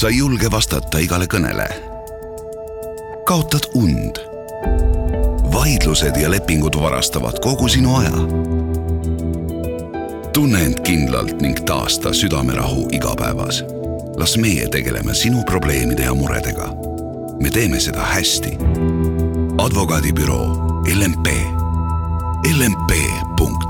sa ei julge vastata igale kõnele. kaotad und. vaidlused ja lepingud varastavad kogu sinu aja. tunne end kindlalt ning taasta südamerahu igapäevas. las meie tegeleme sinu probleemide ja muredega. me teeme seda hästi. advokaadibüroo LMP, lmp.ee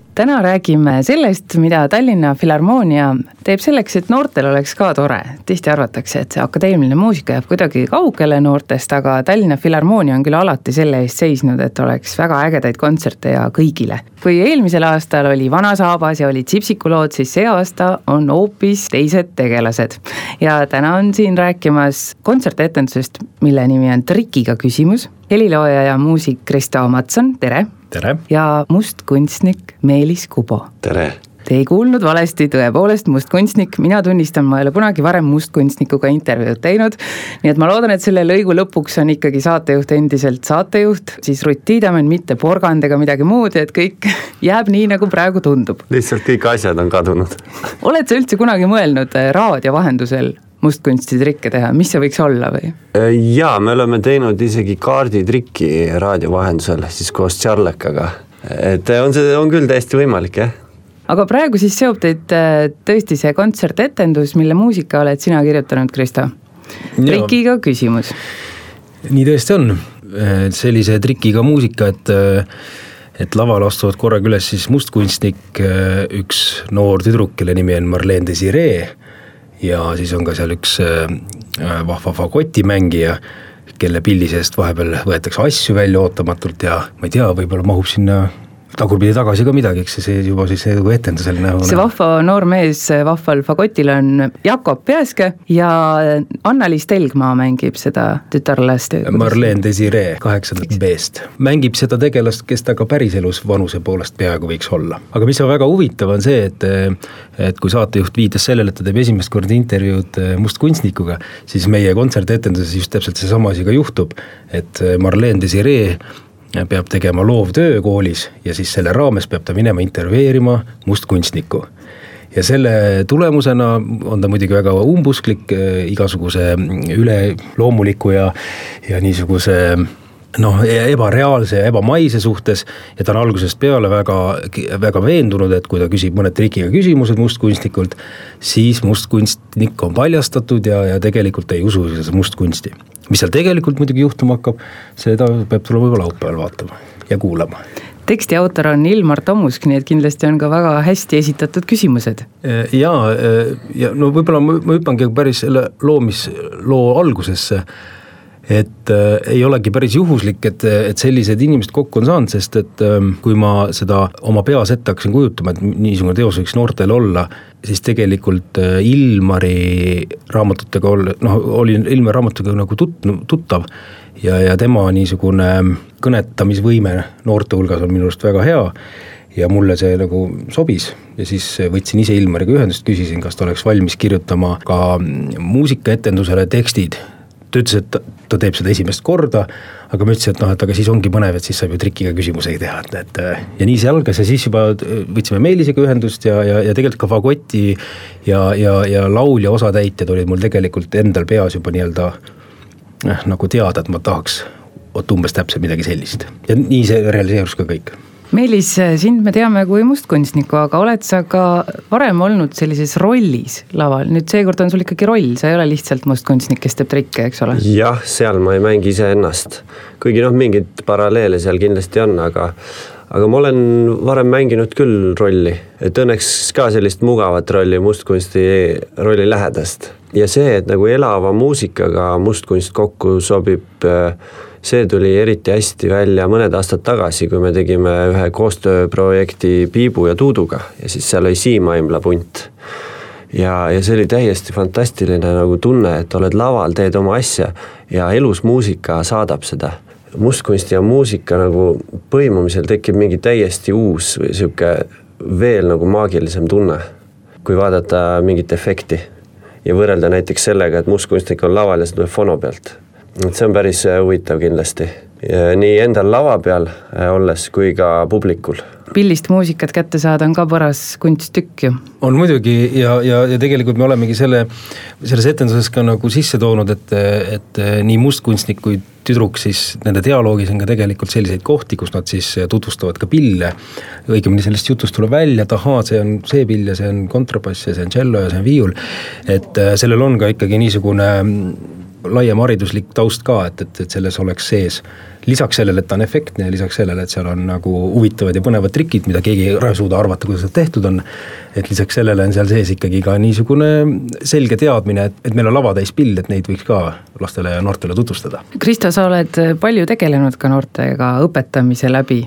täna räägime sellest, mida Tallinna Filharmoonia teeb selleks, et noortel oleks ka tore. tihti arvatakse, et see akadeemiline muusika jääb kuidagi kaugele noortest, aga Tallinna Filharmoonia on küll alati selle eest seisnud, et oleks väga ägedaid kontserte ja kõigile. kui eelmisel aastal oli Vana Saabas ja olid Sipsiku lood, siis see aasta on hoopis teised tegelased. ja täna on siin rääkimas kontsertetendusest, mille nimi on Trikiga küsimus helilooja ja muusik Kristo Matson, tere! Tere! ja mustkunstnik Meelis Kubo. tere! Te ei kuulnud valesti, tõepoolest mustkunstnik, mina tunnistan, ma ei ole kunagi varem mustkunstnikuga intervjuud teinud. nii et ma loodan, et selle lõigu lõpuks on ikkagi saatejuht endiselt saatejuht, siis Rutt Tiidemann, mitte porgand ega midagi muud, et kõik jääb nii, nagu praegu tundub. lihtsalt kõik asjad on kadunud oled sa üldse kunagi mõelnud eh, raadio vahendusel mustkunstitrikke teha, mis see võiks olla või? jaa, me oleme teinud isegi kaarditrikki raadio vahendusel siis koos Charlekaga. et on see, on küll täiesti võimalik, jah aga praegu siis seob teid äh, tõesti see kontsertetendus, mille muusika oled sina kirjutanud, Kristo. trikiga küsimus. nii tõesti on, sellise trikiga muusika, et et lavale astuvad korraga üles siis mustkunstnik, üks noor tüdruk, kelle nimi on Marlene Desiree ja siis on ka seal üks vahva fagotimängija, kelle pilli seest vahepeal võetakse asju välja ootamatult ja ma ei tea, võib-olla mahub sinna tagurpidi tagasi ka midagi, eks see juba siis nagu etendusel näo. see vahva noor mees vahval fagotil on Jakob Peaske ja Anna-Liis Telgmaa mängib seda tütarlast. Marleen Desiree kaheksandat B-st, mängib seda tegelast, kes ta ka päriselus vanuse poolest peaaegu võiks olla. aga mis on väga huvitav, on see, et et kui saatejuht viitas sellele, et ta teeb esimest korda intervjuud mustkunstnikuga, siis meie kontsertetenduses just täpselt seesama asi ka juhtub, et Marleen Desiree peab tegema loovtöö koolis ja siis selle raames peab ta minema intervjueerima mustkunstnikku. ja selle tulemusena on ta muidugi väga umbusklik igasuguse üleloomuliku ja, ja niisuguse noh, ebareaalse ja ebamaise suhtes ja ta on algusest peale väga, väga veendunud, et kui ta küsib mõned trikiga küsimused mustkunstnikult, siis mustkunstnik on paljastatud ja, ja tegelikult ei usu seda mustkunsti mis seal tegelikult muidugi juhtuma hakkab, seda peab tulema juba laupäeval vaatama ja kuulama teksti autor on Ilmar Tomusk, nii et kindlasti on ka väga hästi esitatud küsimused. ja, ja no võib-olla ma, ma hüppangi päris selle loomisloo algusesse et äh, ei olegi päris juhuslik, et, et sellised inimesed kokku on saanud, sest et äh, kui ma seda oma peas ette hakkasin kujutama, et niisugune teos võiks noortel olla, siis tegelikult äh, Ilmari raamatutega ol-, noh, olin Ilmari raamatuga nagu tut-, tuttav ja, ja tema niisugune kõnetamisvõime noorte hulgas on minu arust väga hea ja mulle see nagu sobis ja siis võtsin ise Ilmariga ühendust, küsisin, kas ta oleks valmis kirjutama ka muusikaetendusele tekstid ta ütles, et ta teeb seda esimest korda, aga ma ütlesin, et noh, et aga siis ongi põnev, et siis saab ju trikiga küsimusi teha, et, et ja nii see algas ja siis juba võtsime Meelisega ühendust ja, ja, ja tegelikult ka Fagoti ja, ja, ja laulja osatäitjad olid mul tegelikult endal peas juba nii-öelda noh, nagu teada, et ma tahaks vot umbes täpselt midagi sellist. Ja nii see realiseerus ka kõik Meelis, sind me teame kui mustkunstnikku, aga oled sa ka varem olnud sellises rollis laval, nüüd seekord on sul ikkagi roll, sa ei ole lihtsalt mustkunstnik, kes teeb trikke, eks ole? jah, seal ma ei mängi iseennast, kuigi noh, mingeid paralleele seal kindlasti on, aga aga ma olen varem mänginud küll rolli, et õnneks ka sellist mugavat rolli, mustkunsti rolli lähedast. ja see, et nagu elava muusikaga mustkunst kokku sobib äh, see tuli eriti hästi välja mõned aastad tagasi, kui me tegime ühe koostööprojekti Piibu ja Tuuduga ja siis seal oli Siim Aimla punt. ja, ja see oli täiesti fantastiline nagu tunne, et oled laval, teed oma asja ja elus muusika saadab seda. mustkunsti ja muusika nagu põimumisel tekib mingi täiesti uus või sihuke veel nagu maagilisem tunne, kui vaadata mingit efekti ja võrrelda näiteks sellega, et mustkunstnik on laval ja see tuleb fono pealt. Et see on päris huvitav kindlasti, nii endal lava peal olles kui ka publikul pillist muusikat kätte saada on ka paras kunsttükk ju. on muidugi ja, ja, ja tegelikult me olemegi selle, selles etenduses ka nagu sisse toonud, et, et nii mustkunstnik kui tüdruk siis nende dialoogis on ka tegelikult selliseid kohti, kus nad siis tutvustavad ka pille. õigemini sellest jutust tuleb välja, et ahaa, see on see pill ja see on kontrabass ja see on tšello ja see on viiul. et äh, sellel on ka ikkagi niisugune laiem hariduslik taust ka, et, et, et selles oleks sees. lisaks sellele, et ta on efektne ja lisaks sellele, et seal on nagu huvitavad ja põnevad trikid, mida keegi ei suuda arvata, kuidas need tehtud on. et lisaks sellele on seal sees ikkagi ka niisugune selge teadmine, et, et meil on lavatäis pill, et neid võiks ka lastele ja noortele tutvustada. Kristo, sa oled palju tegelenud ka noortega õpetamise läbi.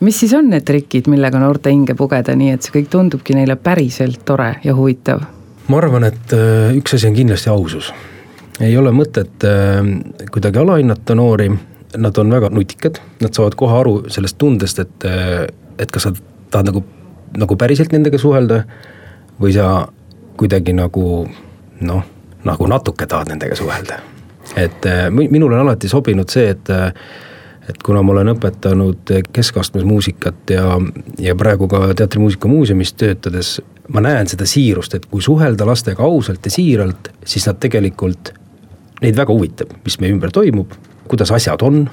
mis siis on need trikid, millega noorte hinge pugeda, nii et see kõik tundubki neile päriselt tore ja huvitav? ma arvan, et äh, üks asi on kindlasti ausus ei ole mõtet äh, kuidagi alahinnata noori, nad on väga nutikad, nad saavad kohe aru sellest tundest, et, äh, et kas sa tahad nagu, nagu päriselt nendega suhelda või sa kuidagi nagu noh, nagu natuke tahad nendega suhelda. et äh, minul on alati sobinud see, et et kuna ma olen õpetanud keskastmes muusikat ja, ja praegu ka Teatrimuusika Muuseumis töötades, ma näen seda siirust, et kui suhelda lastega ausalt ja siiralt, siis nad tegelikult neid väga huvitab, mis meie ümber toimub, kuidas asjad on,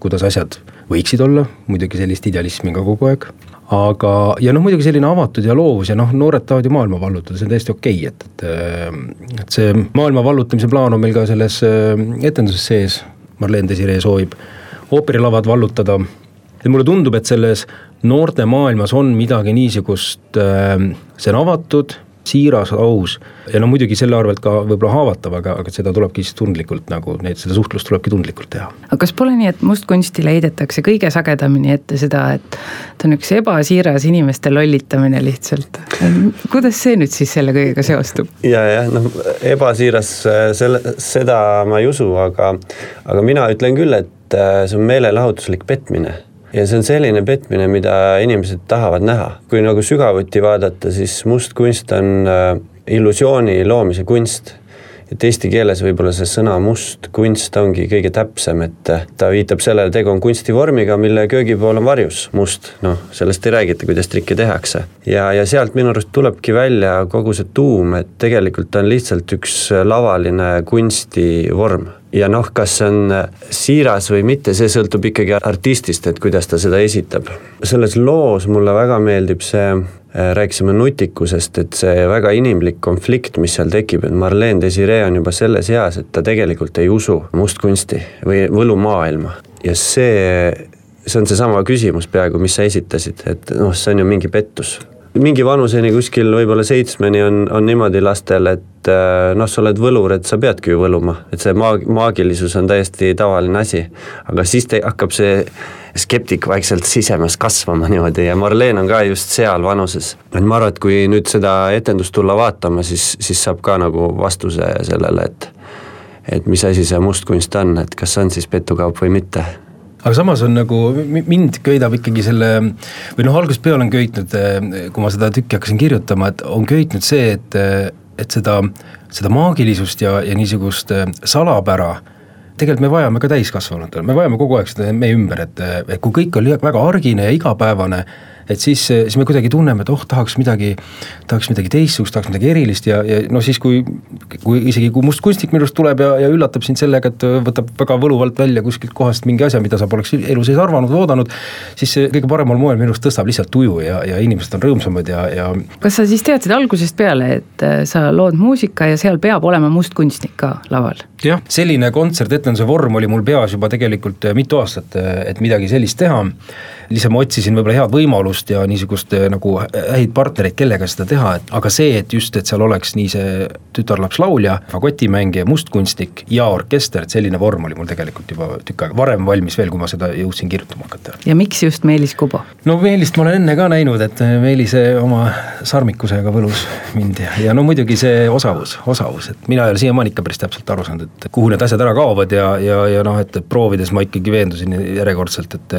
kuidas asjad võiksid olla, muidugi sellist idealismi ka kogu aeg. aga, ja noh, muidugi selline avatud ja loovus ja noh, noored tahavad ju maailma vallutada, see on täiesti okei okay,, et, et. et see maailma vallutamise plaan on meil ka selles äh, etenduses sees, Marleen Desiree soovib ooperilavad vallutada. et mulle tundub, et selles noorte maailmas on midagi niisugust, äh, see on avatud siiras, aus ja no muidugi selle arvelt ka võib-olla haavatav, aga, aga seda tulebki siis tundlikult nagu neid, seda suhtlust tulebki tundlikult teha. aga kas pole nii, et mustkunstile heidetakse kõige sagedamini ette seda, et ta on üks ebasiiras inimeste lollitamine lihtsalt. kuidas see nüüd siis selle kõigega seostub? ja, jah, noh ebasiiras selle, seda ma ei usu, aga, aga mina ütlen küll, et äh, see on meelelahutuslik petmine ja see on selline petmine, mida inimesed tahavad näha. kui nagu sügavuti vaadata, siis must kunst on äh, illusiooni loomise kunst. et eesti keeles võib-olla see sõna must kunst ongi kõige täpsem, et äh, ta viitab sellele, tegu on kunstivormiga, mille köögipool on varjus must, noh, sellest ei räägita, kuidas trikke tehakse. ja, ja sealt minu arust tulebki välja kogu see tuum, et tegelikult ta on lihtsalt üks lavaline kunstivorm ja noh, kas see on äh, siiras või mitte, see sõltub ikkagi artistist, et kuidas ta seda esitab. selles loos mulle väga meeldib see, äh, rääkisime nutikusest, et see väga inimlik konflikt, mis seal tekib, et Marlene Desiree on juba selles eas, et ta tegelikult ei usu mustkunsti või võlumaailma ja see, see on seesama küsimus peaaegu, mis sa esitasid, et noh, see on ju mingi pettus mingi vanuseni kuskil võib-olla seitsmeni on, on niimoodi lastel, et äh, noh, sa oled võlur, et sa peadki ju võluma, et see maag-, maagilisus on täiesti tavaline asi. aga siis te, hakkab see skeptik vaikselt sisemas kasvama niimoodi ja Marleen on ka just seal vanuses. et ma arvan, et kui nüüd seda etendust tulla vaatama, siis, siis saab ka nagu vastuse sellele, et et mis asi see mustkunst on, et kas on siis petukaup või mitte aga samas on nagu, mind köidab ikkagi selle või noh, algusest peale on köitnud, kui ma seda tükki hakkasin kirjutama, et on köitnud see, et, et seda, seda maagilisust ja, ja niisugust salapära tegelikult me vajame ka täiskasvanutel, me vajame kogu aeg seda meie ümber, et, et kui kõik on väga argine ja igapäevane, et siis, siis me kuidagi tunneme, et oh, tahaks midagi, tahaks midagi teistsugust, tahaks midagi erilist ja, ja noh, siis kui, kui isegi kui must kunstnik minu arust tuleb ja, ja üllatab sind sellega, et võtab väga võluvalt välja kuskilt kohast mingi asja, mida sa poleks elu sees arvanud, oodanud, siis see kõige paremal moel minu arust tõstab lihtsalt tuju ja, ja inimesed on rõõmsamad ja, ja kas sa siis teadsid algusest peale, et äh, sa lood muusika ja seal peab olema mustkunstnik ka laval? Jah, selline kontsertetenduse vorm oli mul peas juba tegelikult äh, mitu aastat, äh, et midagi sellist teha lihtsalt ma otsisin võib-olla head võimalust ja niisugust eh, nagu häid partnereid, kellega seda teha, et aga see, et just, et seal oleks nii see tütarlaps laulja, fagotimängija, mustkunstnik ja orkester, et selline vorm oli mul tegelikult juba tükk aega varem valmis veel, kui ma seda jõudsin kirjutama hakata. ja miks just Meelis Kubo? no Meelist ma olen enne ka näinud, et Meelise oma sarmikusega võlus mind ja, ja no muidugi see osavus, osavus, et mina ei ole siiamaani ikka päris täpselt aru saanud, et kuhu need asjad ära kaovad ja, ja, ja noh, et proovides ma ikkagi veendusin järjekordselt, et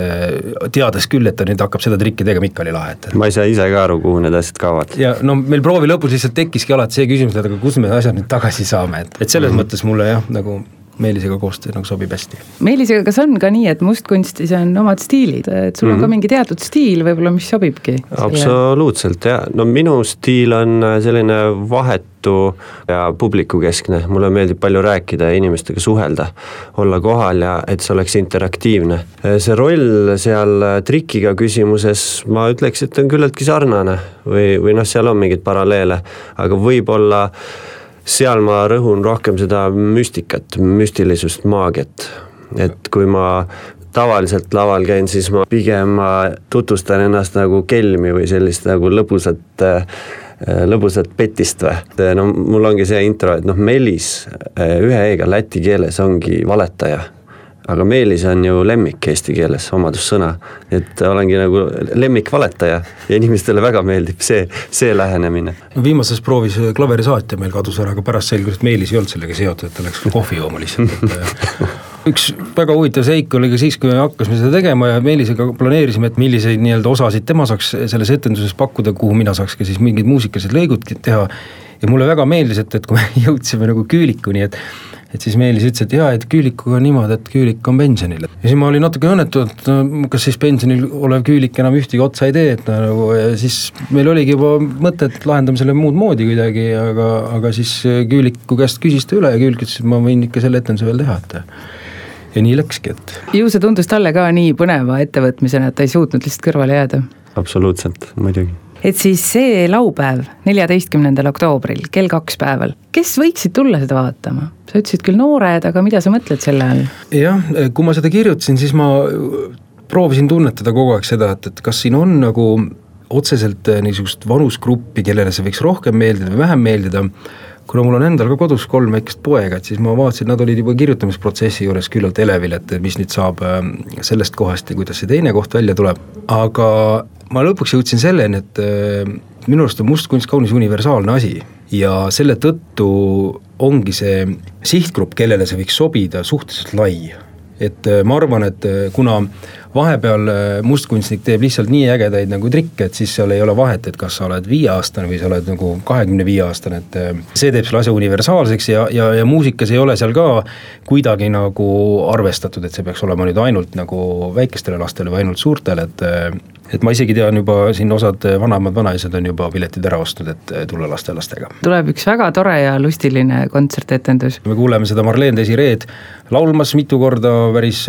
teades küll, et ta nüüd hakkab seda trikki tegema, ikka oli lahe, et ma ei saa ise ka aru, kuhu need asjad kaovad. ja no meil proovi lõpus lihtsalt tekkiski alati see küsimus, et aga kus me asjad nüüd tagasi saame, et, et selles mm -hmm. mõttes mulle jah, nagu Meelisega koostöö nagu sobib hästi. Meelisega, kas on ka nii, et mustkunstis on omad stiilid, et sul mm -hmm. on ka mhm. mingi teatud stiil võib-olla, mis sobibki? absoluutselt jah, no minu stiil on selline vahetu ja publikukeskne, mulle meeldib palju rääkida ja inimestega suhelda, olla kohal ja et see oleks interaktiivne. see roll seal trikiga küsimuses, ma ütleks, et on küllaltki sarnane või, või noh, seal on mingeid paralleele, aga võib-olla seal ma rõhun rohkem seda müstikat, müstilisust, maagiat. et kui ma tavaliselt laval käin, siis ma pigem ma tutvustan ennast nagu kelmi või sellist nagu lõbusat lõbusat petist või, no mul ongi see intro, et noh, Meelis ühe E-ga läti keeles ongi valetaja aga Meelis on ju lemmik eesti keeles, omadussõna. et olengi nagu lemmikvaletaja ja inimestele väga meeldib see, see lähenemine. no viimases proovis klaverisaatja meil kadus ära, aga pärast selgus, et Meelis ei olnud sellega seotud, et ta läks kohvi jooma lihtsalt, äh, üks väga huvitav seik oli ka siis, kui me hakkasime seda tegema ja Meelisega planeerisime, et milliseid nii-öelda osasid tema saaks selles etenduses pakkuda, kuhu mina saaks ka siis mingid muusikalised lõigud teha. ja mulle väga meeldis, et, et kui me jõudsime nagu küülikuni, et et siis Meelis ütles, et jaa, et Küülikuga on niimoodi, et Küülik on pensionil. ja siis ma olin natuke õnnetu, et no kas siis pensionil olev Küülik enam ühtegi otsa ei tee, et nagu ja siis meil oligi juba mõte, et lahendame selle muud moodi kuidagi, aga, aga siis Küüliku käest küsis ta üle ja Küülik ütles, et ma võin ikka selle etenduse veel teha, et ja nii läkski, et. ju see tundus talle ka nii põneva ettevõtmisena, et ta ei suutnud lihtsalt kõrvale jääda? absoluutselt, muidugi et siis see laupäev, neljateistkümnendal oktoobril kell kaks päeval, kes võiksid tulla seda vaatama? sa ütlesid küll noored, aga mida sa mõtled selle all? jah, kui ma seda kirjutasin, siis ma proovisin tunnetada kogu aeg seda, et, et kas siin on nagu otseselt niisugust vanusgruppi, kellele see võiks rohkem meeldida või vähem meeldida kuna mul on endal ka kodus kolm väikest poega, et siis ma vaatasin, nad olid juba kirjutamisprotsessi juures küllalt elevil, et mis nüüd saab ähm, sellest kohast ja kuidas see teine koht välja tuleb, aga ma lõpuks jõudsin selleni, et äh, minu arust on mustkunst kaunis universaalne asi ja selle tõttu ongi see sihtgrupp, kellele see võiks sobida, suhteliselt lai. et äh, ma arvan, et äh, kuna vahepeal äh, mustkunstnik teeb lihtsalt nii ägedaid nagu trikke, et siis seal ei ole vahet, et kas sa oled viieaastane või sa oled nagu kahekümne viie aastane, et äh, see teeb selle asja universaalseks ja, ja, ja muusikas ei ole seal ka kuidagi nagu arvestatud, et see peaks olema nüüd ainult nagu väikestele lastele või ainult suurtele, et äh, et ma isegi tean juba siin osad vanemad vanaisad on juba piletid ära ostnud, et tulla lastelastega. tuleb üks väga tore ja lustiline kontsertetendus. me kuuleme seda Marleen Desireed laulmas mitu korda päris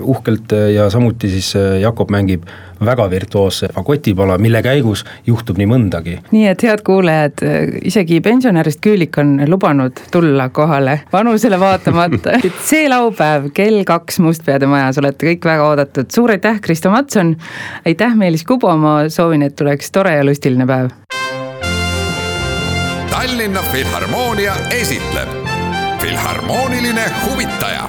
uhkelt ja samuti siis Jakob mängib väga virtuoosse fagotipala, mille käigus juhtub nii mõndagi. nii et head kuulajad, isegi pensionärist küülik on lubanud tulla kohale vanusele vaatamata et see laupäev kell kaks Mustpeade majas olete kõik väga oodatud, suur aitäh, Kristo Matson. aitäh, Meelis Kubo, ma soovin, et tuleks tore ja lustiline päev. Tallinna Filharmoonia esitleb Filharmooniline huvitaja